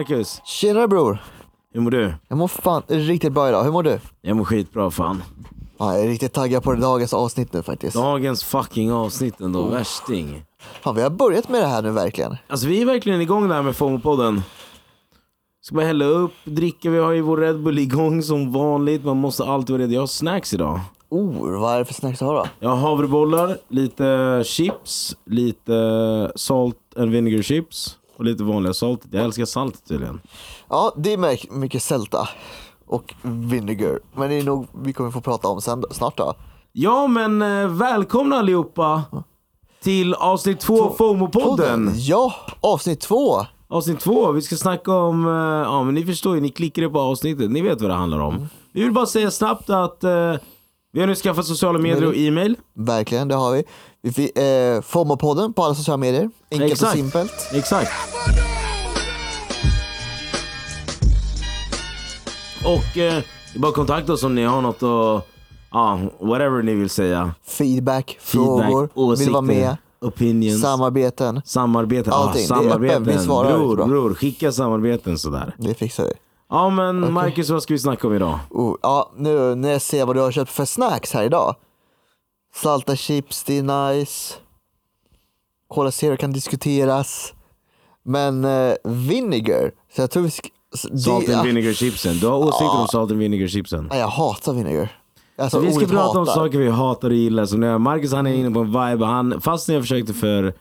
Marcus! Tjenare bror! Hur mår du? Jag mår fan riktigt bra idag, hur mår du? Jag mår skitbra fan. Ja, jag är riktigt taggad på dagens avsnitt nu faktiskt. Dagens fucking avsnitt ändå, värsting. Fan, vi har börjat med det här nu verkligen. Alltså vi är verkligen igång där med FOMO-podden. Ska bara hälla upp, dricka, vi har ju vår Red Bull igång som vanligt. Man måste alltid vara redo. Jag har snacks idag. Oh, vad är det för snacks du har då? Jag har havrebollar, lite chips, lite salt and vinegar chips och lite vanliga salt. Jag älskar salt tydligen. Ja, det är mycket- sälta och vinegar. Men det är nog vi kommer få prata om sen snart då. Ja men eh, välkomna allihopa till avsnitt två av FOMO-podden. Ja, avsnitt två. Avsnitt två, vi ska snacka om, eh, ja men ni förstår ju, ni klickade på avsnittet, ni vet vad det handlar om. Vi vill bara säga snabbt att eh, vi har nu skaffat sociala medier och e-mail. Verkligen, det har vi. Vi fick eh, FOMO-podden på alla sociala medier. Enkelt Exakt. och simpelt. Exakt. Och eh, bara kontakta oss om ni har något att, ja, whatever ni vill säga. Feedback, Feedback, frågor, åsikter, vill vara med, opinions, samarbeten. samarbeten. Allting. Ah, Det är öppen, samarbeten. vi svarar bror, bra. bror, skicka samarbeten sådär. Det fixar vi. Ja men Marcus, vad ska vi snacka om idag? Oh, ja, nu när jag ser vad du har köpt för snacks här idag. Salta chips, det är nice. Cola Zero kan diskuteras. Men eh, vinegar, så jag tror vi ska... så Salt and ja, vinegar chipsen. Du har åsikter om salt and vinegar chipsen? ja, jag hatar vinegar. Alltså, vi ska prata om saker vi hatar och gillar. Som när Marcus han är inne på en vibe. Han, fast när jag försökte för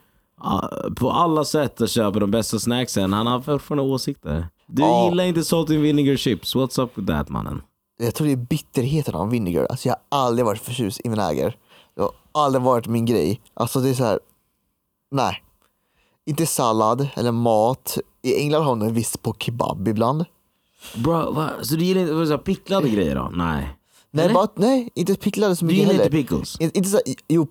ja, på alla sätt att köpa de bästa snacksen, han har fortfarande åsikter. Du Ja. gillar inte salt and vinegar chips. What's up with that mannen? Jag tror det är bitterheten av vinegar. Alltså jag har aldrig varit förtjust i vinäger. Det har aldrig varit min grej. Alltså det är så här. nej. Inte sallad eller mat. I England har de en viss på kebab ibland. Bro, va? Så du gillar inte så här picklade grejer då? Nej. Nej, bara, nej inte picklade så Du mycket gillar heller. inte pickles? In, inte så här, jo,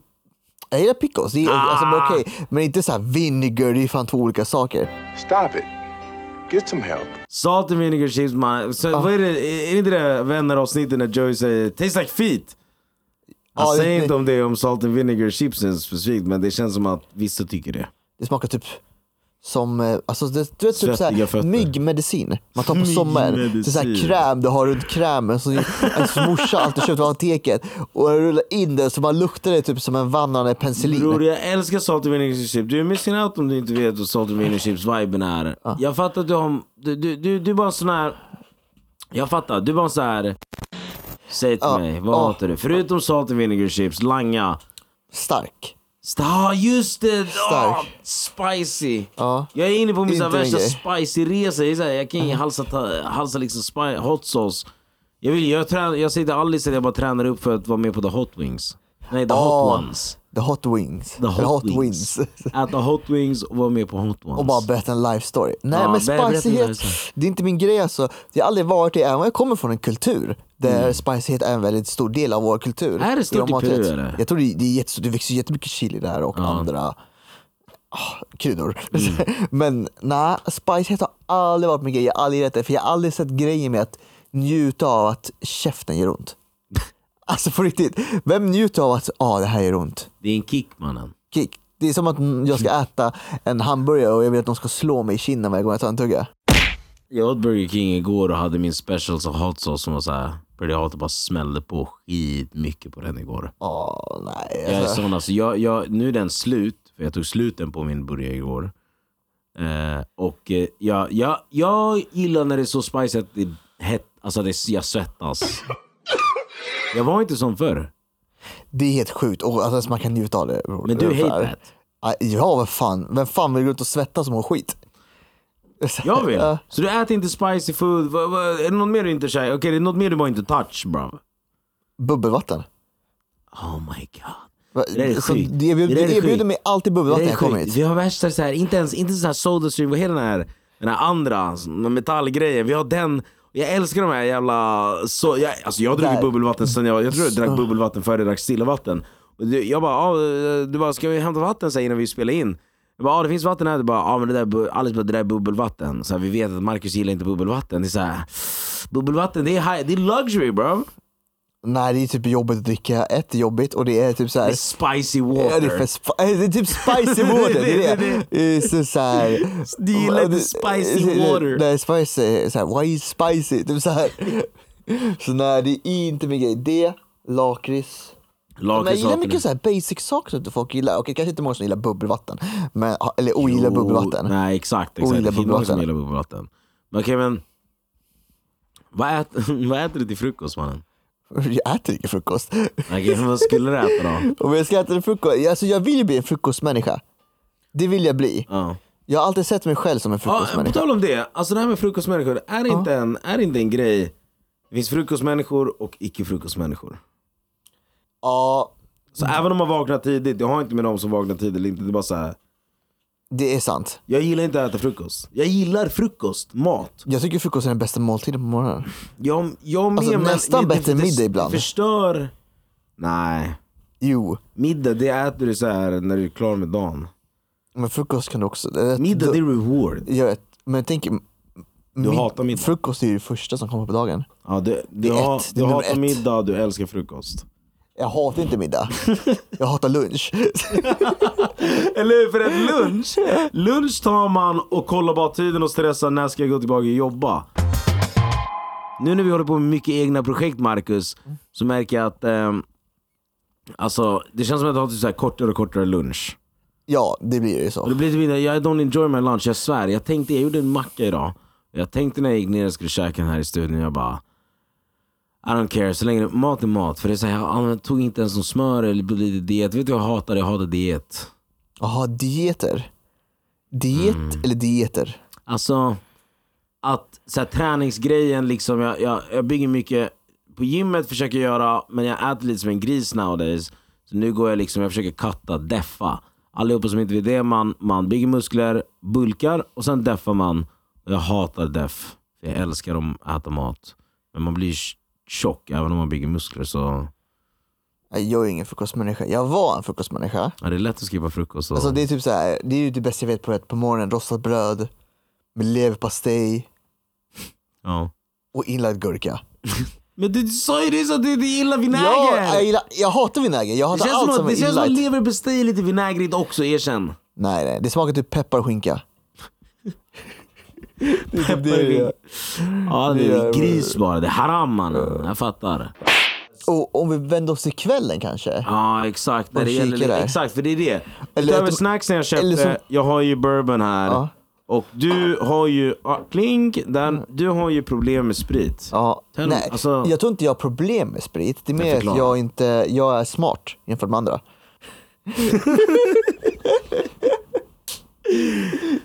jag gillar pickles, det är, alltså, men Ah. okej. Men inte så här vinegar, det är fan två olika saker. Stop it. Get some help. Salt and vinegar chips man. Så, Ah. vad är, det, är det inte det vänner avsnittet när Joey säger “Tastes like feet”? Han Ja, det- säger inte om det är om salt and vinegar chipsen specifikt men det känns som att vissa tycker det. Det smakar typ som, eh, alltså det, du vet typ såhär, myggmedicin man tar på sommaren. Är såhär kräm du har runt krämen som ens morsa alltid köpt på apoteket. Och jag rullar in det så man luktar det typ som en vandrande penicillin. Bror jag älskar salt and vinegar chips. Du är missing out om du inte vet vad salt and vinegar chips viben är. Jag fattar att du har... Du, du, du, du är bara en sån här... Jag fattar, du är bara en sån här... Säg till Ja, mig, vad ja. hatar du? Förutom salt and vinegar chips, langa. Stark. Ja just det! Stark. Oh, spicy! Ja. Jag är inne på min värsta spicy-resa. Jag, jag kan ju halsa, ta, halsa liksom spi, hot sauce. Jag, vill, jag, tränar, jag säger till Alice att jag bara tränar upp för att vara med på the hot wings. Nej, the hot Ja. ones. The hot wings. The hot, hot wings. Äta hot wings och vara med på hot ones. Och bara berätta en life story. Nej Ja, men spicyhet, det är inte min grej alltså. Det har aldrig varit det, även om jag kommer från en kultur där spicyhet är en väldigt stor del av vår kultur. Mm. Är det stort Inom i Peru, eller? Jag tror det, det är jättestort, det växer jättemycket chili där och andra ah, kryddor. Mm. men nej, spicyhet har aldrig varit min grej. Jag har aldrig gillat det, för jag har aldrig sett grejen med att njuta av att käften gör ont. Alltså på riktigt, vem njuter av att ah, det här gör ont? Det är en kick mannen. kick. Det är som att jag ska äta en hamburgare och jag vill att de ska slå mig i kinden varje gång jag tar en tugga. Jag åt Burger King igår och hade min special så hot sauce som var såhär, pretty hot och bara smällde på skit mycket på den igår. Åh nej. Jag är Alltså, sån alltså, jag, jag, nu är den slut, för jag tog sluten på min burgare igår. Eh, och eh, jag, jag, jag gillar när det är så spicy att det är hett, alltså det, jag svettas. Jag var inte sån förr. det är helt sjukt. Och alltså, man kan njuta av det. bror. Men du hate that. Ja, vad fan. Vem fan vill gå ut och svettas som mår skit? Jag vill. Ja. Så du äter inte spicy food, vad, vad, är det något mer du inte känner? Okej, det är något mer du bara inte touch bro. Bubbelvatten. Oh my god. Va- Det är så. Det Det är det erbjuder mig alltid bubbelvatten Det när är jag kommer hit. Vi har värsta så här, inte ens inte så här Sodastream, vad heter den här, den här andra den metallgrejen. Vi har den, jag älskar de här jävla, så, jag, alltså jag har druckit bubbelvatten sen jag, jag tror jag drack bubbelvatten före jag drack stillavatten. Jag bara, ah, du bara, ska vi hämta vatten så här, innan vi spelar in? Jag bara, ah, det finns vatten här. Du bara, ah, men det där, Alice bara, det där är bubbelvatten. Så här, vi vet att Marcus gillar inte bubbelvatten. Det är så här, bubbelvatten det är, high, det är luxury bro. Nej det är typ jobbigt att dricka, ett jobbigt och det är typ så Det här är spicy Ja, det, är water. för sp- det är typ spicy water, det är det. det är så, så här, Du gillar inte spicy water. Nej, spicy, är så här, why is spicy? Typ så här. Så nej, det är inte min grej. Det, lakrits. Men jag gillar mycket så här basic saker som inte folk gillar. Okej, kanske inte många som gillar bubbelvatten. Men, eller ogillar bubbelvatten. Nej exakt, exakt. Ogillar Det finns många som gillar bubbelvatten. Men okej men. Vad äter, vad äter du till frukost mannen? Jag äter inte frukost. Okej, men vad skulle du äta då? Om jag ska äta en frukost, alltså jag vill ju bli en frukostmänniska. Det vill jag bli. Ja. Jag har alltid sett mig själv som en Ja, på frukostmänniska. tal om det, alltså det här med frukostmänniskor, är det, inte, en, är inte en grej? Det finns frukostmänniskor och icke frukostmänniskor. Ja, Så även om man vaknar tidigt, det har inte med de som vaknar tidigt eller inte, det är bara så här. Det är sant. Jag gillar inte att äta frukost. Jag gillar frukost, mat. Jag tycker frukost är den bästa måltiden på morgonen. Jag, jag med, Alltså, men nästan det, bättre det, middag det ibland. förstör... Nej. Jo, Middag, det äter du så här när du är klar med dagen. men frukost kan du också... det- Middag, det är reward. Jag vet, men tänk... Du hatar middag. Frukost är ju det första som kommer på dagen. Ja, du, du, är har, ett, det du hatar ett. middag, du älskar frukost. Jag hatar inte middag. Jag hatar lunch. Eller hur? För ett lunch, lunch tar man och kollar bara tiden och stressar när ska jag gå tillbaka och jobba. Nu när vi håller på med mycket egna projekt Marcus, så märker jag att ehm, Alltså det känns som att jag har typ så här kortare och kortare lunch. Ja, det blir ju Och så. det blir typ, jag don't enjoy my lunch, jag svär. Jag tänkte, jag gjorde en macka idag. Jag tänkte när jag gick ner och skulle käka den här i studion, jag bara I don't care, så länge mat är mat. För det är så här, jag tog inte ens någon smör eller blev diet. Vet du vad jag hatar? Jag hatar diet. Jaha, dieter. Diet Mm. eller dieter? Alltså, att så här, träningsgrejen liksom, jag, jag, jag bygger mycket på gymmet försöker göra, men jag äter lite som en gris nowadays. Så nu går jag liksom, jag försöker katta, deffa. Allihopa som inte vet det, man, man bygger muskler, bulkar och sen deffar man. Och jag hatar deff, för jag älskar att äta mat. Men man blir tjock även om man bygger muskler så Jag är ingen frukostmänniska. Jag var en frukostmänniska. ja, det är lätt att skippa frukost. Och, Alltså det är typ så här, det är ju det bästa jag vet på, på morgonen. Rostat bröd med leverpastej ja. och inlagd gurka. Men du sa ju det så att du, du gillar vinäger! Ja, jag, gillar, jag hatar vinäger. Jag hatar allt som är det känns som att inlagt. leverpastej är lite vinägrigt också, erkänn. Nej, nej, det smakar typ peppar och skinka. det är typ det det gör. Ja, det Det är är- gris bara. Det är haram mannen. Jag fattar. Och om vi vänder oss till kvällen kanske? Ja, exakt. När det gäller, där. exakt, för det är det. Eller Utöver att- snacksen jag köpte, som- jag har ju bourbon här. Ja. Och du har ju, ja, klink, den, du har ju problem med sprit. Ja, Tell- nej, alltså- jag tror inte jag har problem med sprit. Det är mer att jag inte, jag är smart jämfört med andra.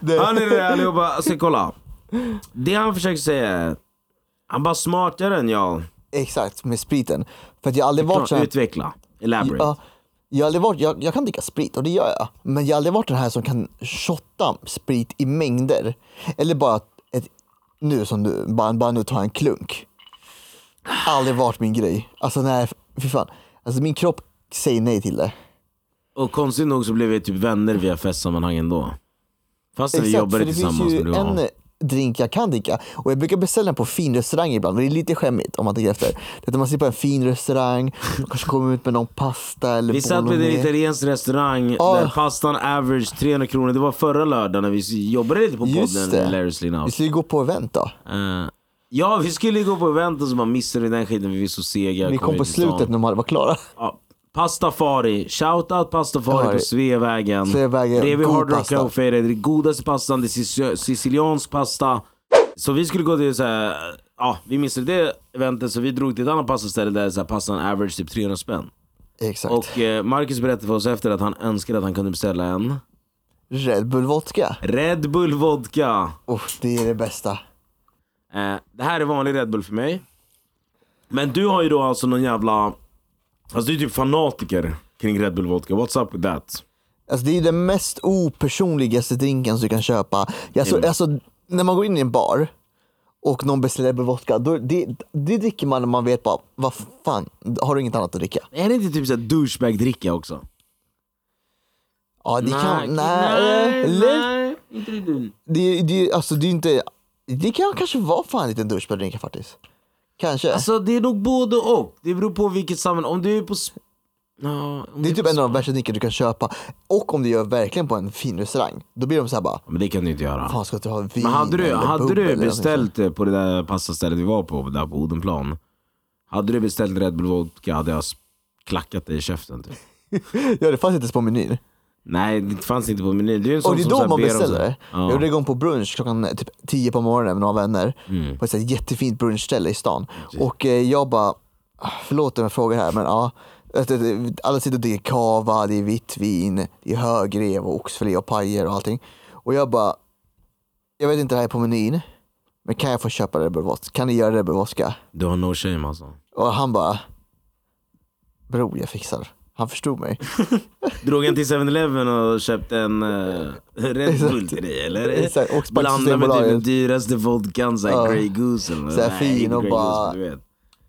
Hör ni det allihopa? Alltså kolla. Det han försöker säga är, han bara smartare än jag. Exakt, med spriten. För att jag har aldrig varit så här, Utveckla. Elaborate. ja, jag, har aldrig varit, jag, jag kan dricka sprit och det gör jag. Men jag har aldrig varit den här som kan shotta sprit i mängder. Eller bara ett, nu som du, bara, bara nu ta en klunk. Aldrig varit min grej. Alltså nej, fy fan. Alltså min kropp säger nej till det. Och konstigt nog så blev vi typ vänner via festsammanhang ändå. Fast vi Exakt, jobbade för det finns tillsammans. ju du har- en drink jag kan dricka och jag brukar beställa den på fin restaurang ibland men det är lite skämmigt om man tänker efter. Det man sitter på en fin restaurang, man kanske kommer ut med någon pasta eller Vi satt vid en italiensk restaurang Ja. där pastan average 300 kronor. Det var förra lördagen när vi jobbade lite på podden. det. Hilariously now. Vi skulle gå på event då. Eh, ja, vi skulle gå på event och så bara missade vi den skiten vi är så sega. Vi kom på slutet när de var klara. Ja, Pastafari, shoutout Pastafari Ja, på Sveavägen. Sveavägen, Bredvid god Hard Rock pasta. Café, det är den godaste pastan, det är sici- siciliansk pasta. Så vi skulle gå till så här, ja vi missade det eventet så vi drog till ett annat pastaställe där så här, pastan average typ 300 spänn. Exakt. Och eh, Marcus berättade för oss efter att han önskade att han kunde beställa en Red Bull vodka. Red Bull vodka. Oh, det är det bästa. Eh, det här är vanlig Red Bull för mig. Men du har ju då alltså någon jävla, alltså du är typ fanatiker kring Red Bull vodka. What's up with that? Alltså det är den mest opersonligaste drinken som du kan köpa. Alltså, Mm. alltså, när man går in i en bar och någon beställer Red Bull vodka, då, det, det dricker man när man vet bara, vad fan, har du inget annat att dricka? Är det inte typ såhär douchebag-dricka också? Ja, det kan, nej, nej, nej, inte riktigt. Det, det, alltså det är inte, det kan kanske vara fan en liten douchebag-drink faktiskt. Kanske. Alltså det är nog både och. Det beror på vilket sammanhang. Om du är på... om det är typ en av de värsta drinkar du kan köpa. Och om du gör verkligen på en fin restaurang, då blir de så här bara, Men det kan du inte göra. fan ska du ha vin Men hade du, hade du beställt det på det där pastastället vi var på, där på Odenplan. Hade du beställt Red Bull Vodka hade jag klackat dig i käften. Typ. Ja det fanns inte ens på menyn. Nej, det fanns inte på menyn. Det är en sån Och det är då man beställer det. Ja. Jag gjorde det en gång på brunch klockan typ 10 på morgonen med några vänner. Mm. På ett här jättefint brunchställe i stan. Och eh, jag bara, ah, förlåt om jag frågar här men ja. Alla sitter och dricker kava, det är vitt vin, det är högrev och oxfilé och pajer och allting. Och jag bara, jag vet inte det här är på menyn. Men kan jag få köpa Bull vodka? Kan ni göra Bull vodka? Du har no shame alltså. Och han bara, bror jag fixar. Han förstod mig. Drog han till 7-Eleven och köpte en uh, Red Bull till dig eller? Exakt, och sparkade Blanda med typ den dyraste vodkan, såhär Ja. Grey Goose eller Så här Nej, fin och bara- Goose, men.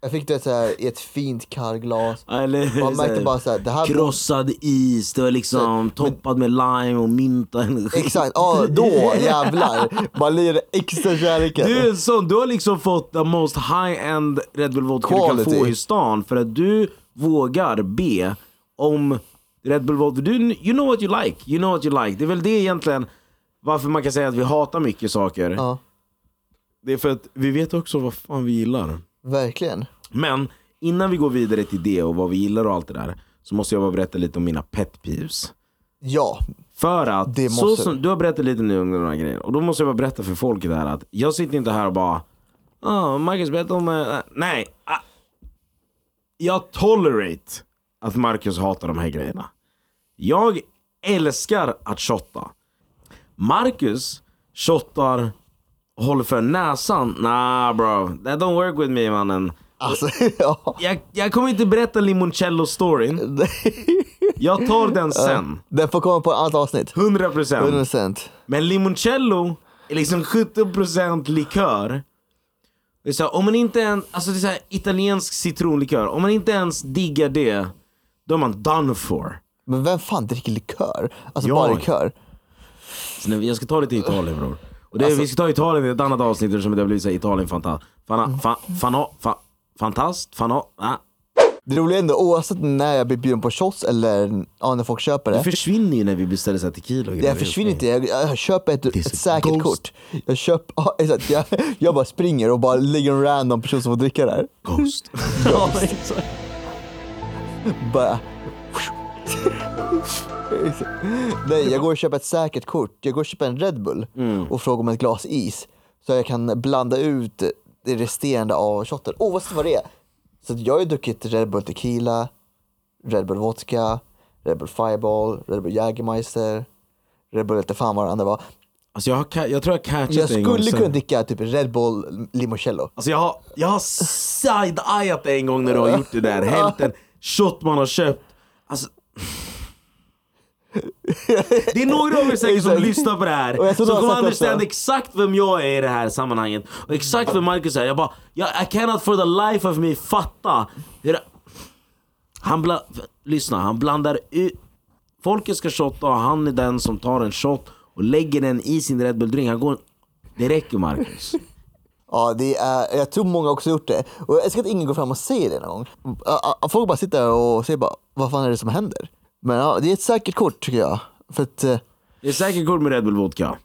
Jag fick det så här, i ett fint kallglas. Ja, Eller, man märkte såhär, bara så här, det här krossad is, det var liksom toppad med lime och mynta. Exakt, ja då jävlar. Man lirar extra kärleken. Du är en sån, du har liksom fått the most high-end Red Bull vodka du kan Quality. få i stan för att du vågar be om Red Bull. Du, you know what you like, you know what you like. Det är väl det egentligen varför man kan säga att vi hatar mycket saker. Ja, Det är för att vi vet också vad fan vi gillar. verkligen. Men innan vi går vidare till det och vad vi gillar och allt det där så måste jag bara berätta lite om mina pet peeves. Ja, För att, Det så måste som, du. har berättat lite nu om de här grejerna och då måste jag bara berätta för folket här att jag sitter inte här och bara oh, Marcus berätta om... eh, nej! ah. Jag tolerate att Marcus hatar de här grejerna. Jag älskar att shotta. Marcus shottar håller för näsan. Nah bro, that don't work with me mannen. alltså ja. Jag, jag kommer inte berätta limoncello-storyn. Jag tar den sen. Den får komma på annat avsnitt. 100%. 100%. Men limoncello är liksom 70% likör. Det är så här, om man inte ens, alltså det är så här, italiensk citronlikör, om man inte ens diggar det, då är man done for. Men vem fan dricker likör? Alltså Jag. bara likör. Så jag ska ta till Italien bror. Och det, Alltså- vi ska ta Italien i ett annat avsnitt eftersom det har blivit så här, Italien fanta, fana, fa, fana, fa, fantast, fana, ah. Det roliga är ändå oavsett när jag blir bjuden på shots eller ja, när folk köper Det det. försvinner ju när vi beställer så här tequila och grejer. Jag försvinner inte, jag, jag köper ett, is ett säkert ghost. kort. Jag, köper, ja, exakt, jag, jag bara springer och bara lägger en random person som får dricka där. Ghost. Ja, exakt. Bara... Nej, jag går och köper ett säkert kort. Jag går och köper en Red Bull och frågar om ett glas is. Så jag kan blanda ut det resterande av shotten, oavsett vad det är. Så jag har ju druckit Red Bull Tequila, Red Bull Vodka, Red Bull Fireball, Red Bull Jägermeister, Red Bull inte fan vad det andra var. Alltså jag, har, jag tror jag catchat Jag en skulle kunna dricka typ Red Bull Limoncello. Alltså jag har, jag har side-eyat dig en gång när du har gjort det där. Hällt en shot man har köpt. Alltså... Det är några av er säkert som lyssnar på det här som kommer understand exakt vem jag är i det här sammanhanget. Och exakt vem Marcus är. Jag bara, jag, I cannot for the life of me fatta. hur Han bla, lyssna, han blandar ut... Folket ska shotta och han är den som tar en shot och lägger den i sin Red Bull drink. Han går... Det räcker Marcus. Ja, det är, jag tror många också gjort det. Och jag älskar att ingen går fram och säger det någon gång. Ja, ja, Folk bara sitter och säger bara, vad fan är det som händer? Men ja, det är ett säkert kort tycker jag. För att, eh, Det är säkert kul med Red Bull vodka.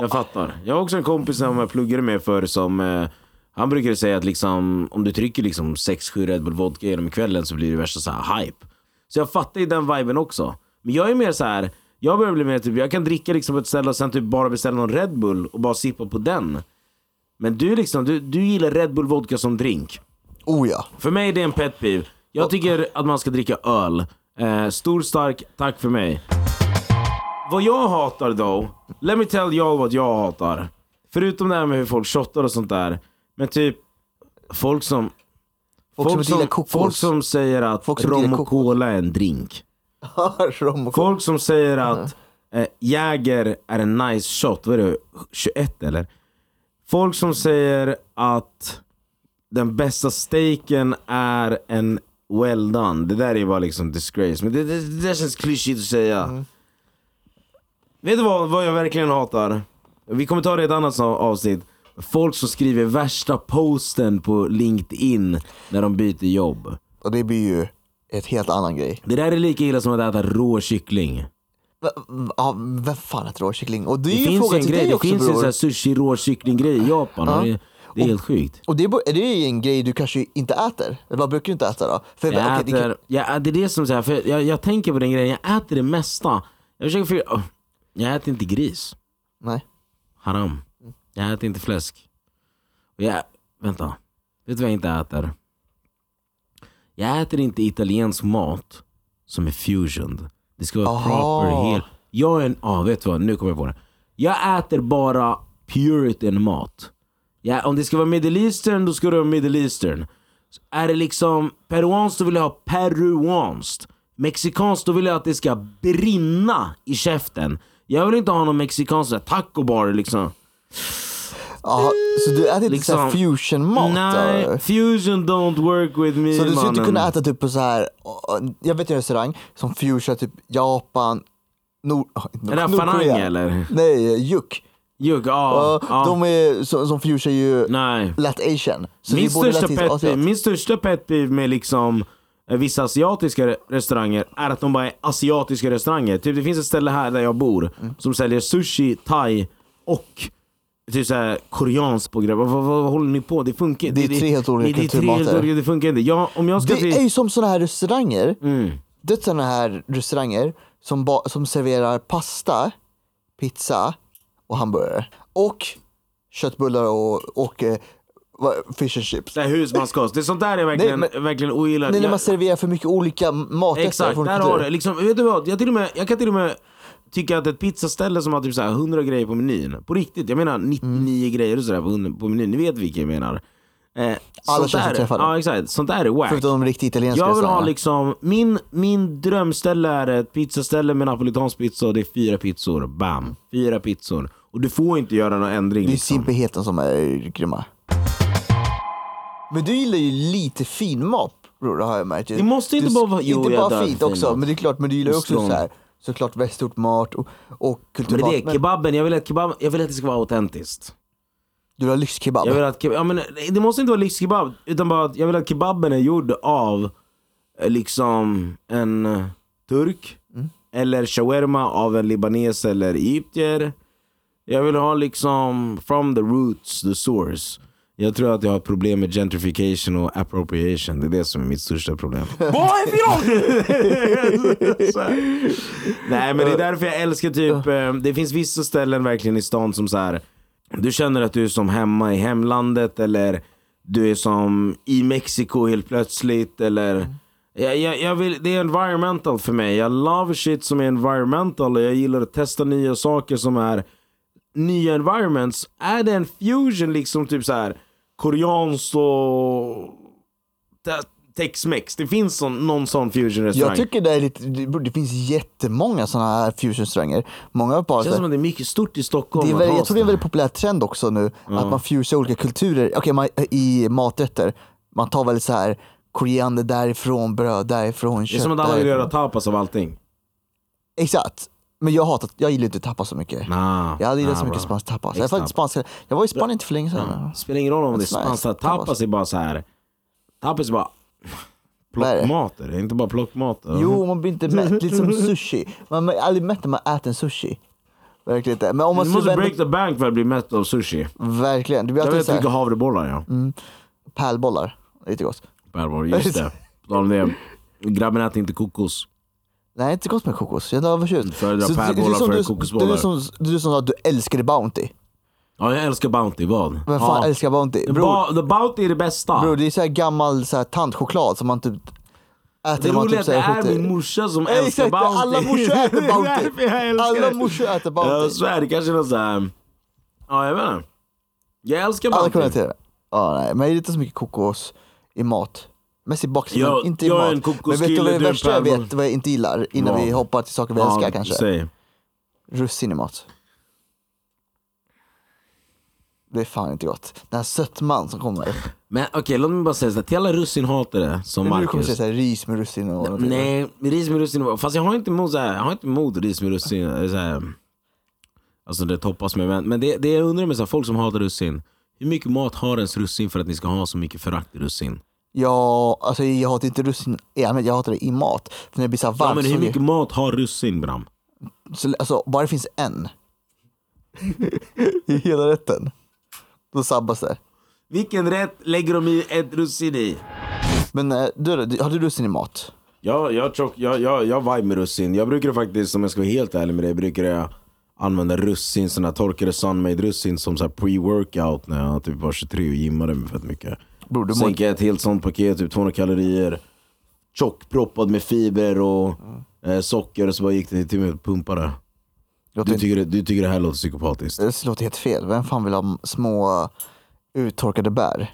Jag fattar. Jag har också en kompis som jag pluggade med för som eh, Han brukade säga att liksom om du trycker liksom 6-7 Red Bull vodka genom kvällen så blir det värsta så här hype. Så jag fattar ju den viben också. Men jag är mer så här. Jag börjar bli mer typ, jag kan dricka liksom ett ställe och sen typ bara beställa någon Red Bull och bara sippa på den. Men du liksom, du, du gillar Red Bull vodka som drink. oh ja. För mig är det en pet peeve. Jag tycker att man ska dricka öl. Eh, stor stark, tack för mig. Vad jag hatar då, let me tell y'all vad jag hatar. Förutom det här med hur folk shottar och sånt där. Men typ folk som... Folk som gillar kokos. folk som säger att Folk som rom och cola är en drink. Rom och Folk som säger att eh, Jäger är en nice shot, vad är det, 21 eller? Folk som säger att den bästa steaken är en well done. Det där är bara liksom disgrace. Men det, det, det där känns klyschigt att säga. Vet du vad, vad jag verkligen hatar? Vi kommer ta det i ett annat avsnitt. Folk som skriver värsta posten på LinkedIn när de byter jobb. Och det blir ju ett helt annan grej. Det där är lika illa som att äta rå kyckling. Ja, vem fan äter råkyckling? Och det är Det ju en finns en grej, det också finns ju bror. så här sushi rå kycklinggrej i Japan. och Det, det är helt sjukt. Och det är, är det en grej du kanske inte äter? Eller vad brukar du inte äta då? För, Jag okej, det äter, jag, det är det som säger, för jag, jag tänker på den grejen, jag äter det mesta. Jag försöker för, jag äter inte gris. Nej. Haram. Jag äter inte fläsk. Och jag, vänta, vet du vad jag inte äter? Jag äter inte italiensk mat som är fusion. Det ska vara proper, hel. Jag är en, ah, vet du vad, nu kommer jag på det. Jag äter bara puritan mat. Ja, om det ska vara middle eastern, då ska det vara middle eastern. Är det liksom peruanskt, då vill jag ha peruanskt. Mexikanskt, då vill jag att det ska brinna i käften. Jag vill inte ha någon mexikansk så taco bar liksom. Aha, så du äter inte så här Liksom- fusion-mat? Nej, då? fusion don't work with me Så du skulle inte kunna äta typ på så här, jag vet en restaurang som fusion typ Japan, Nord, Är det Fanang eller? Nej, Juk. Juk, ja. Uh. De är, som, som fusion ju Nej. lat asian. Så Min är största, pet min största pet peeve med liksom eh, vissa asiatiska re- restauranger är att de bara är asiatiska restauranger. Typ det finns ett ställe här där jag bor Mm. som säljer sushi, thai och typ såhär koreanskt på grejer. Vad, vad, vad håller ni på? Det funkar Det är tre helt olika det, det är kulturmater. olika, det funkar inte. Jag, om jag ska Det till... är ju som sådana här restauranger, Mm. det är sådana här restauranger som, ba, som serverar pasta, pizza och hamburgare. Och köttbullar och, och eh, fish and chips. Det här husmanskost. Det är sånt där jag verkligen, Nej, verkligen ogillar. Nej, när man serverar för mycket olika maträtter Exakt, där har du liksom, vet du vad? Jag, till och med, jag kan till och med tycka att ett pizzaställe som har typ så här 100 grejer på menyn, på riktigt, jag menar 99 Mm. grejer och sådär på, på menyn, ni vet vilka jag menar. Eh, Alla känns träffade. Ja exakt, sånt där är wack. Förutom riktigt italienska Jag vill ha liksom, min, min drömställe är ett pizzaställe med napolitansk pizza och det är fyra pizzor, bam. Fyra pizzor. Och du får inte göra någon ändring Det är liksom. simpelheten som är grymma. Men du gillar ju lite fin mat bror, det har jag märkt. Det måste inte du, bara vara- jo, Inte bara fint fin också, men det är klart, men du gillar ju också så här, såklart västortmat och, och Men kulturmat. det är det, kebaben, jag vill att, kebab, jag vill att det ska vara autentiskt. Du vill ha lyxkebab. Jag vill att, keb- ja, men det måste inte vara lyxkebab, utan bara att jag vill att kebaben är gjord av eh, liksom en eh, turk, eller shawarma av en libanes eller egyptier. Jag vill ha liksom from the roots, the source. Jag tror att jag har problem med gentrification och appropriation. Det är det som är mitt största problem. Så här. Nej men det är därför jag älskar typ, eh, det finns vissa ställen verkligen i stan som så här. Du känner att du är som hemma i hemlandet eller du är som i Mexiko helt plötsligt eller jag, jag, jag vill, det är environmental för mig. Jag love shit som är environmental och jag gillar att testa nya saker som är nya environments. Är det en fusion liksom typ så här koreanskt och te- Tex-Mex? Det finns sån, någon sån fusion restaurang. Jag tycker det är lite, det, det finns jättemånga sådana här fusion-restauranger. Många bara det känns som att det är mycket stort i Stockholm. det är ha jag tror det är en såna. väldigt populär trend också nu, att man fusar olika kulturer Okej, man, i maträtter. Man tar väl så här koriander därifrån, bröd därifrån, Det kött är som att alla vill göra tapas av allting. Exakt. Men jag hatar, jag gillar inte tapas så mycket. Nah, Jag hade gillat nah, så mycket spansk tapas. Jag, Exakt. var inte spansk, jag var i Spanien inte för länge sedan. Spelar ingen roll om det är That's nice. Tapas. Tapas. är bara så här. Tapas är bara Vad är det? plockmat. Är inte bara plockmat. Jo, man blir inte mätt. Lite som sushi. Man blir aldrig mätt när man äter en sushi. Verkligen inte. Men om man Du måste break the bank för att bli mätt av sushi. Verkligen. Det blir Jag vet vilka Mm. havrebollar ja. pärlbollar. Lite gott. Bärbar, just det. På tal om det. Grabben äter inte kokos. Nej, inte gott med kokos. Jag är övertjust. Föredrar pärlbollar före kokosbollar. Du är som, du som att du älskade Bounty. Ja, jag älskar Bounty. Vad? Vem fan ja. älskar Bounty? Bror, ba- the Bounty är det bästa. bror, det är så här gammal så här, tantchoklad som man typ äter det man roliga typ det är 70. min morsa som älskar Exakt, Bounty. alla morsor äter Bounty. jag Alla morsor äter Jag Bounty. svär, det kanske är något såhär... Ja, jag vet inte. Jag älskar Alla Bounty. kommenterar. Ja, nej, men jag gillar inte så mycket kokos i mat. Mest i boxen, Jag- men inte i jag mat. en men vet du vad det värsta jag vet, vad jag inte gillar? Innan Vad? vi hoppar till saker vi älskar kanske. Säg. Russin i mat. Det är fan inte gott. Den här sötman som kommer. Men okej, låt mig bara säga såhär. Till alla russinhatare som Nu kommer Marcus. du säga såhär, ris med russin och. Nej, ris med russin. Fast jag har inte emot, så här, jag har inte emot ris med russin. Så här, alltså det toppas med. Men, men det, det jag undrar med så här, folk som hatar russin. Hur mycket mat har ens russin för att ni ska ha så mycket förakt i russin? Ja, alltså jag hatar inte russin i allmänhet, jag hatar det i mat. För när det blir så här Ja, varmt men hur mycket mat har russin Bram? så alltså, bara det finns en i hela rätten, då sabbas det. Vilken rätt lägger de i ett russin i? Men eh, du, då, har du russin i mat? Ja, jag, tjock, jag, jag, jag vibe med russin. Jag brukar faktiskt, om jag ska vara helt ärlig med dig, brukar jag använda russin, här torkade sunmade russin som så pre-workout när jag typ var 23 och gymmade mig fett mycket. Bror, du Sänker jag ett helt sånt paket, typ 200 kalorier, tjockproppad med fiber och eh, socker och så bara gick det till mig att pumpa det. låter, Du tycker, det- du tycker det här låter psykopatiskt? det låter helt fel. Vem fan vill ha små uttorkade bär?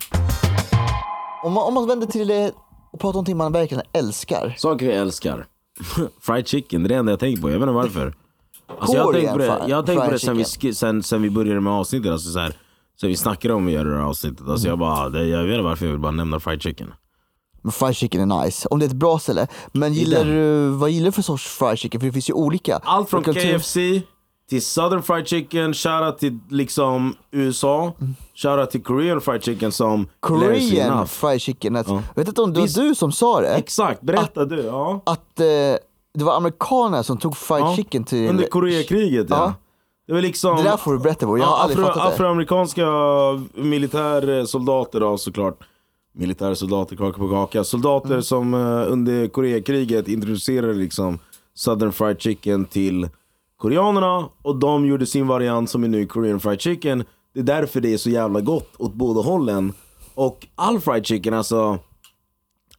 Om man, om man vänder till det och pratar om någonting man verkligen älskar. Saker jag älskar. Fried chicken, det är det enda jag tänker på. Jag vet inte varför. Alltså jag har tänkt på det, jag har tänkt på det sen, vi, sen, sen vi började med avsnittet. Alltså så här, sen vi snackade om att göra det här avsnittet. Alltså jag, bara, det, jag vet inte varför jag vill bara nämna fried chicken. Men fried chicken är nice, om det är ett bra ställe. Men gillar du, vad gillar du för sorts fried chicken? För det finns ju olika. Allt från KFC till Southern Fried Chicken, shoutout till liksom USA, shoutout till Korean Fried Chicken som Korean fried chicken. Att, Ja. Vet inte om det var Visst. du som sa det? Exakt, berätta du. Ja. Att eh, det var amerikaner som tog fried Ja, chicken till... Under Koreakriget ja. Det var liksom... Det där får du berätta bror, jag har aldrig fattat det. Afroamerikanska militärsoldater då såklart. Militärsoldater, kaka på kaka. Soldater Mm. som eh, under Koreakriget introducerade liksom Southern Fried Chicken till koreanerna. Och de gjorde sin variant som är nu Korean Fried Chicken. Det är därför det är så jävla gott åt båda hållen. Och all fried chicken alltså.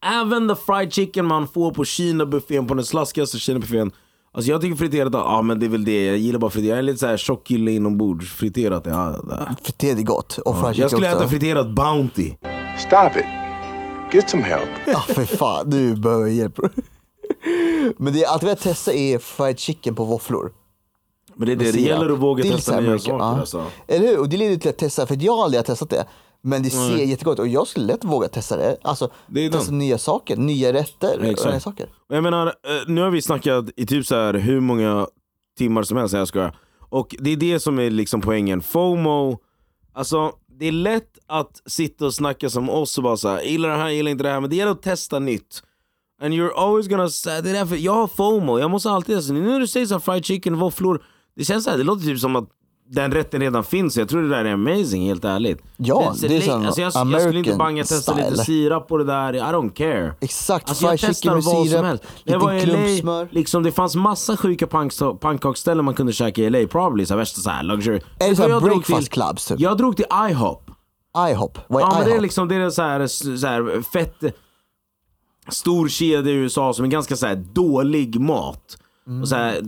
Även the fried chicken man får på Kina-buffén, på den slaskigaste Kina-buffén. Alltså jag tycker friterat, ja men det är väl det. Jag gillar bara friterat. Jag är lite såhär tjock kille inombords. Friterat, ja. Friterad är gott. Och fried Jag skulle också. äta friterat Bounty. Stop it. Get some help. Ja för fan, du behöver hjälp. Men det jag alltid velat testa är fried chicken på våfflor. Men det är det, det gäller att våga Det testa nya saker ja. alltså. Eller hur? Och det leder till att testa, för jag har aldrig testat det. Men det ser jättegott och jag skulle lätt våga testa det. Alltså, Det är testa den. nya saker, nya rätter Exakt. nya saker. Jag menar, eh, nu har vi snackat i typ så här hur många timmar som helst, jag skojar. Och det är det som är liksom poängen. FOMO, alltså det är lätt att sitta och snacka som oss och bara såhär, gillar det här, gillar inte det här. Men det gäller att testa nytt. And you're always gonna say, det är därför, jag har FOMO, jag måste alltid, alltså, nu när du säger så fried chicken, våfflor. Det känns så här, det låter typ som att den rätten redan finns. Jag tror det där är amazing, helt ärligt. Ja, så det är sån alltså, jag, jag skulle inte American banga testa lite style. sirap på det där, I don't care. Exakt, Alltså jag testar med vad som sirap, helst. När var i LA, smör. liksom, det fanns massa sjuka pannkaksställen man kunde käka i LA. Probably så här, värsta så här, luxury. Det så breakfast till- clubs typ? Jag drog till IHOP. IHOP, vad är Ja, men IHOP? det är liksom det är så här, så här fett stor kedja i USA som är ganska så här dålig mat. Och så här,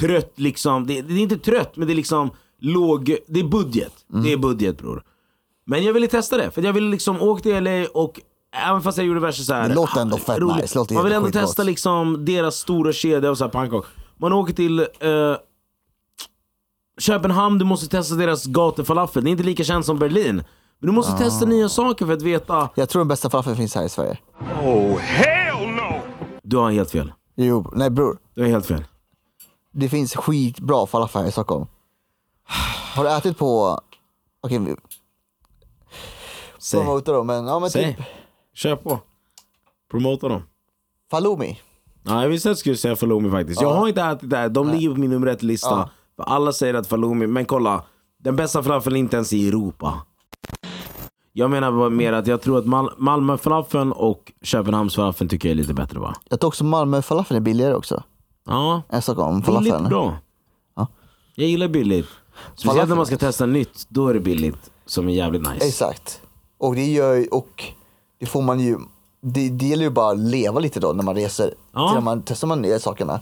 trött liksom. Det, det är inte trött men det är liksom låg, det är budget. Mm. Det är budget bror. Men jag ville testa det för jag ville liksom åka till LA och Även fast jag gjorde värsta såhär Det låter ändå fett roligt. nice, låter Man vill ändå testa liksom deras stora kedja och så här pannkakor. Man åker till eh, Köpenhamn, du måste testa deras gatufalafel. Det är inte lika känt som Berlin. Men du måste Ah. testa nya saker för att veta. Jag tror den bästa falafeln finns här i Sverige. Oh, hell no! Du har helt fel. Jo, nej bror. Du har helt fel. Det finns skitbra falafel här i Stockholm. Har du ätit på, okej vi Säg. promotar dem, men ja men Säg. typ Kör på. Promota dem. Falumi. Ja, jag visste att du skulle säga Falumi faktiskt. Jag har inte ätit det här. De ligger på min nummer ett lista. Ja. Alla säger att Falumi, men kolla. Den bästa falafeln är inte ens i Europa. Jag menar bara mer att jag tror att Mal Malmö falafeln och Köpenhamns falafeln tycker jag är lite bättre va? Jag tror också Malmö falafeln är billigare också. Ja, Än Stockholm billigt bra. Ja. Jag gillar billigt. Speciellt när man ska testa nytt, då är det billigt. Som är jävligt nice. Exakt. Och det gör och det får man ju, det, det gäller ju bara att leva lite då när man reser. Ja. När man testar man nya sakerna.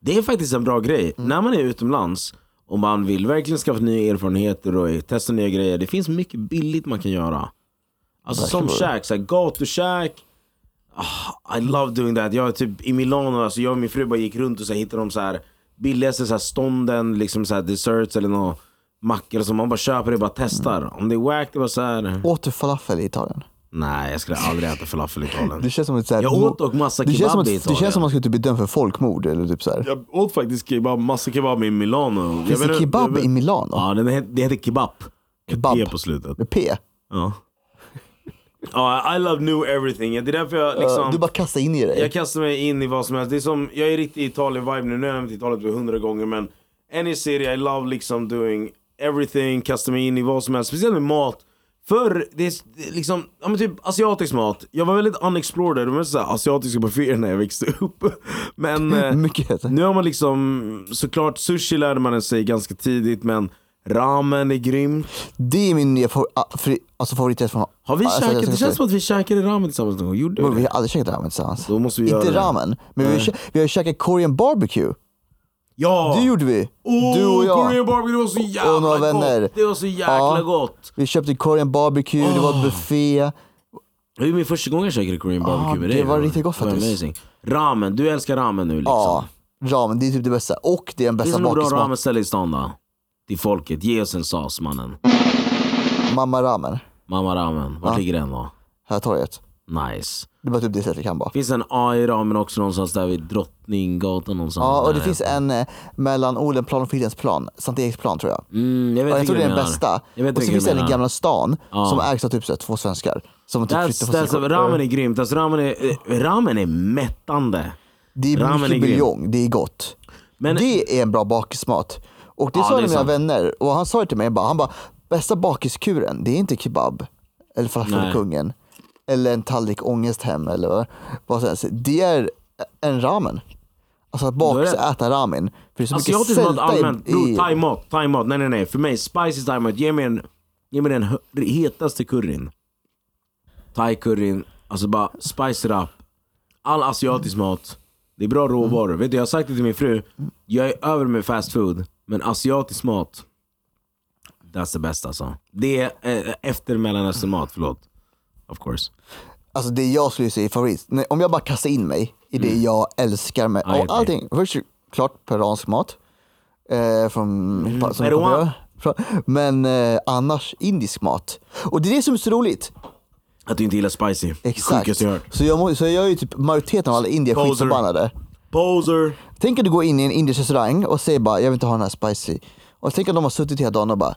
Det är faktiskt en bra grej. Mm. När man är utomlands och man vill verkligen skaffa nya erfarenheter och testa nya grejer. Det finns mycket billigt man kan göra. Alltså som käk, så här, gatukäk. Ah, I love doing that. Jag är typ i Milano, alltså jag och min fru bara gick runt och så hittade de så här billigaste så här, stånden, liksom så här, desserts eller något mackor som man bara köper det och bara testar. Om det är wack, det var så här. Åt du falafel i Italien? Nej jag skulle aldrig äta falafel i Italien. Det känns som ett så här, Jag åt dock massa det känns kebab som i att, Det Italien. känns som att man skulle typ bli dömd för folkmord eller typ så här. Jag åt faktiskt kebab, massa kebab i Milano. Jag Finns vet det inte- kebab jag vet- i Milano? Ja, den heter, det heter kebab. Kebab. P på slutet. Med P. Ja. Ja, I love new everything. Det är därför jag liksom... Du bara kastar in i dig. Jag kastar mig in i vad som helst. Det är som, jag är riktigt Italien-vibe nu. Nu har jag nämnt Italien typ hundra gånger men any city I love liksom doing everything, kastar mig in i vad som helst. Speciellt med mat. Förr, det är liksom, ja men typ asiatisk mat. Jag var väldigt unexplored, det var mest så här asiatiska bufféer när jag växte upp. Men eh, nu har man liksom, såklart sushi lärde man sig ganska tidigt men ramen är grymt. Det är min nya favor- ah, alltså favoriträtt från Har vi alltså, käkat? Det känns som att vi käkade ramen tillsammans någon gång. Gjorde vi Vi det? har aldrig käkat ramen tillsammans. Då måste vi göra Inte det. ramen, men vi har, vi har käkat Korean barbecue. Ja! Det gjorde vi. Oh, du och jag. Korean barbecue, det var så jävla och några vänner. gott! Det var så jäkla Ja. gott! Vi köpte Korean barbecue, det var buffé. Det var min första gång jag käkade Korean barbecue med det dig. var bro. riktigt gott Det faktiskt. Amazing. Ramen, du älskar ramen nu liksom. Ja, ramen, det är typ det bästa. Och det är den Finns bästa det något bra ramenställe i stan då? Till folket, ge oss en sås mannen. Mamma ramen, Mamma ramen, vart Ja. ligger den då? här torget. Nice. Det är bara typ det sättet jag kan bara. Finns en AI ramen också någonstans där vid Drottninggatan någonstans? Ja, och det finns en eh, mellan Odenplan och Fridhemsplan, Sankt Eriksplan tror jag. Mm, jag vet Ja, jag vilken tror det är du den menar. bästa. Jag vet Och så vilken finns det en i menar. Gamla stan Ja. som ägs av typ så här, två svenskar. Som typ That's, från that's, sin- ramen är grymt, alltså, ramen, är, eh, ramen är mättande. Det är ramen är mycket grym. buljong, det är gott. Men- det är en bra bakismat. Och det Ja, sa det är mina vänner, och han sa det till mig, bara, han bara, bästa bakiskuren, det är inte kebab, eller falafelkungen, eller en tallrik ångesthem eller vad- som helst. Det är en ramen. Alltså att är bakis det- äta ramen. För det är så mycket Asiatisk mat sälta allmänt, i, bror i thai-mat, thai-mat, nej nej nej. För mig, spicy thai-mat, ge mig, en, ge mig den hetaste curryn. Thai-curryn, alltså bara spice it up. All asiatisk mat, det är bra råvaror. Vet du, jag har sagt det till min fru, jag är över med fast food, men asiatisk mat, that's the best alltså. Det är eh, efter mellanösternmat, förlåt. Of course. Alltså det jag skulle säga är favorit, Nej, om jag bara kastar in mig i det jag älskar med Mm. Jag och allting. Först klart peruansk mat. Eh, från, Mm, som peruan. men eh, annars indisk mat. Och det är det som är så roligt. Att du inte gillar spicy. Exakt. Sjukaste jag hört. Så jag, må- så jag är ju typ majoriteten av alla indier Poser. skitförbannade. Poser. Tänk att du går in i en indisk restaurang och säger bara jag vill inte ha den här spicy. Och tänk att de har suttit hela dagen och bara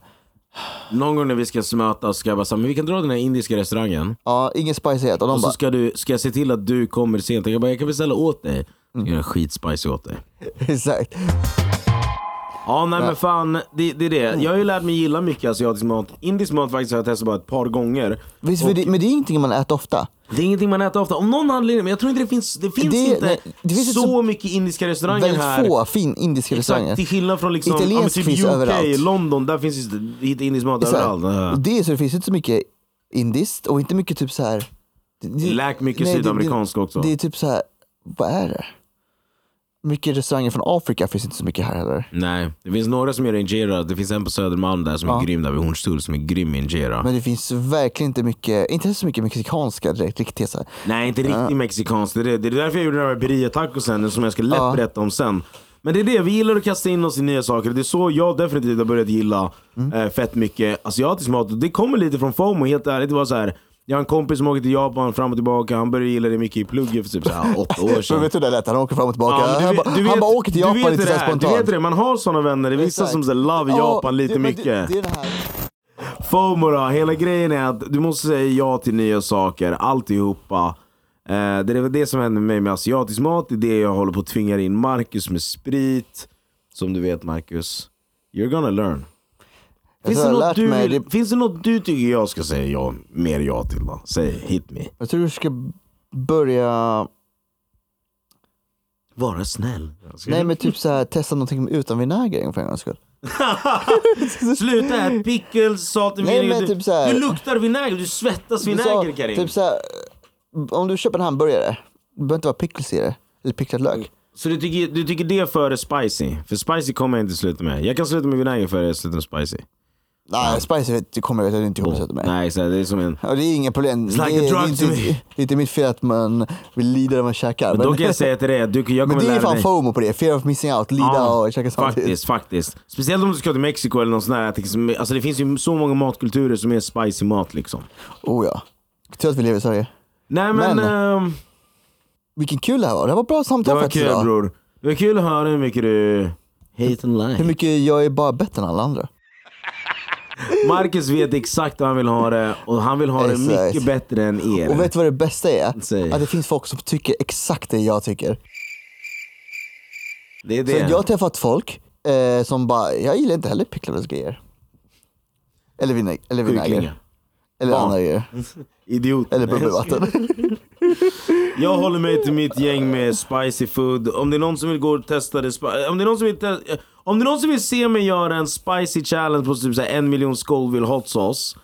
Någon gång när vi ska mötas ska jag bara säga, men vi kan dra den här indiska restaurangen. ja ingen spicyhet. Och de Och så bara ska, du, ska jag se till att du kommer sent. Jag, bara, jag kan beställa åt dig. Mm. göra skitspicy åt dig. exakt. Ja nej men fan, det, det är det. Jag har ju lärt mig gilla mycket asiatisk mat. Indisk mat faktiskt har jag testat bara ett par gånger. Visst, det, men det är ingenting man äter ofta. Det är ingenting man äter ofta. Om någon anledning, men jag tror inte det finns, det finns Det- inte nej, det finns så, så- mycket indiska restauranger Väldigt här. få fin indiska restauranger. Exakt, till skillnad från liksom, Italiensk ja, typ finns UK, överallt. London, där finns det indisk mat här, överallt. det är så det finns inte så mycket indiskt och inte mycket typ så här. Det, det- Läk mycket nej, sydamerikanskt också. Det, det är typ så här, vad är det? Mycket restauranger från Afrika finns inte så mycket här heller. Nej, det finns några som gör injera. Det finns en på Södermalm där som är Ja. grym, där vid Hornstull, som är grym injera. Men det finns verkligen inte mycket, inte så mycket mexikanska direkt, riktigt så här. Nej, inte riktigt mexikanskt. Det är, det. det är därför jag gjorde den här birria-tacosen som jag ska lätt Ja. berätta om sen. Men det är det, vi gillar att kasta in oss i nya saker. Det är så jag definitivt har börjat gilla Mm. eh, fett mycket asiatisk mat. Det kommer lite från FOMO, helt ärligt. Det var så här. Jag har en kompis som åker till Japan fram och tillbaka. Han började gilla det mycket i plugget för typ så här, åtta år sedan. vet du hur det lät? Han åker fram och tillbaka. Ja, du han, du han vet- bara åker till Japan lite så spontant. Du vet det, man har såna vänner. Det är vissa som så love Ja, Japan lite det, mycket. Det, det är det här. FOMO då, hela grejen är att du måste säga ja till nya saker, alltihopa. Eh, det är det som händer med mig med asiatisk mat, det är det jag håller på att tvinga in Marcus med sprit. Som du vet Marcus, you're gonna learn. Finns det, något du, mig vill, finns det något du tycker jag ska säga ja, mer ja till då? Säg hit me. Jag tror du ska börja, Vara snäll. nej men typ så här, testa någonting utan vinäger för en gångs skull. Sluta här, pickles, salt vinäger. Du, typ du luktar vinäger, du svettas vinäger Karim. typ så här, om du köper en hamburgare, det behöver inte vara pickles i det, eller picklad lök. Så du tycker, du tycker det före spicy? För spicy kommer jag inte sluta med. Jag kan sluta med vinäger före jag slutar med spicy. Nej, spicy vet- det kommer jag inte ihåg sätta med. Nej, så här, det är som en... Och det är inget problem. It's like det, a är- drug det, to me. det är inte mitt fel att man vill lida när man käkar. Men då kan jag säga till dig att du, jag men kommer det är lära fan dig. FOMO på det, fear of missing out, lida Ja, och käka samtidigt. Faktiskt, faktiskt. Speciellt om du ska till Mexiko eller något sånt där. Alltså det finns ju så många matkulturer som är spicy mat liksom. Oh ja. Tur att vi lever i Sverige. Nej men, Men- ehm, Vilken kul det här var, det var bra det samtal var faktiskt kul idag. bror. Det var kul att höra hur mycket du hate and lie. Hur mycket jag är bara bättre än alla andra. Marcus vet exakt hur han vill ha det och han vill ha det Exakt. mycket bättre än er. Och vet du vad det bästa är? Säg. Att det finns folk som tycker exakt det jag tycker. det är Så det. jag har träffat folk eh, som bara, jag gillar inte heller picklade grejer. Eller, vinäg eller vinäger. Eller Barn. andra grejer. Idiot. Eller bubbelvatten. Jag håller mig till mitt gäng med spicy food. Om det är någon som vill gå och testa det, om det är någon som vill, te- om det är någon som vill se mig göra en spicy challenge på typ en miljon Scoville hot sauce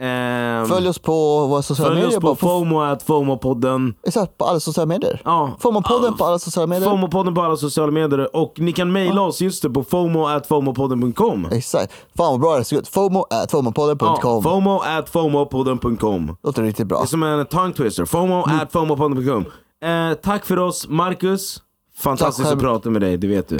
ehm, Följ oss på våra sociala följ medier. oss på bara FOMO, at FOMO-podden. Exakt, på alla sociala medier. Ja. FOMO-podden på alla sociala medier. FOMO-podden på alla sociala medier. Och ni kan mejla oss just det på FOMO at FOMOpodden.com. Exakt. Fan vad bra det ser ut. FOMO at Ja, FOMOpodden.com. FOMO at FOMOpodden.com. Låter riktigt bra. Det är som en tongue twister. FOMO Mm. at FOMOpodden.com. Eh, tack för oss, Marcus. Fantastiskt Tack att prata med dig, det vet du.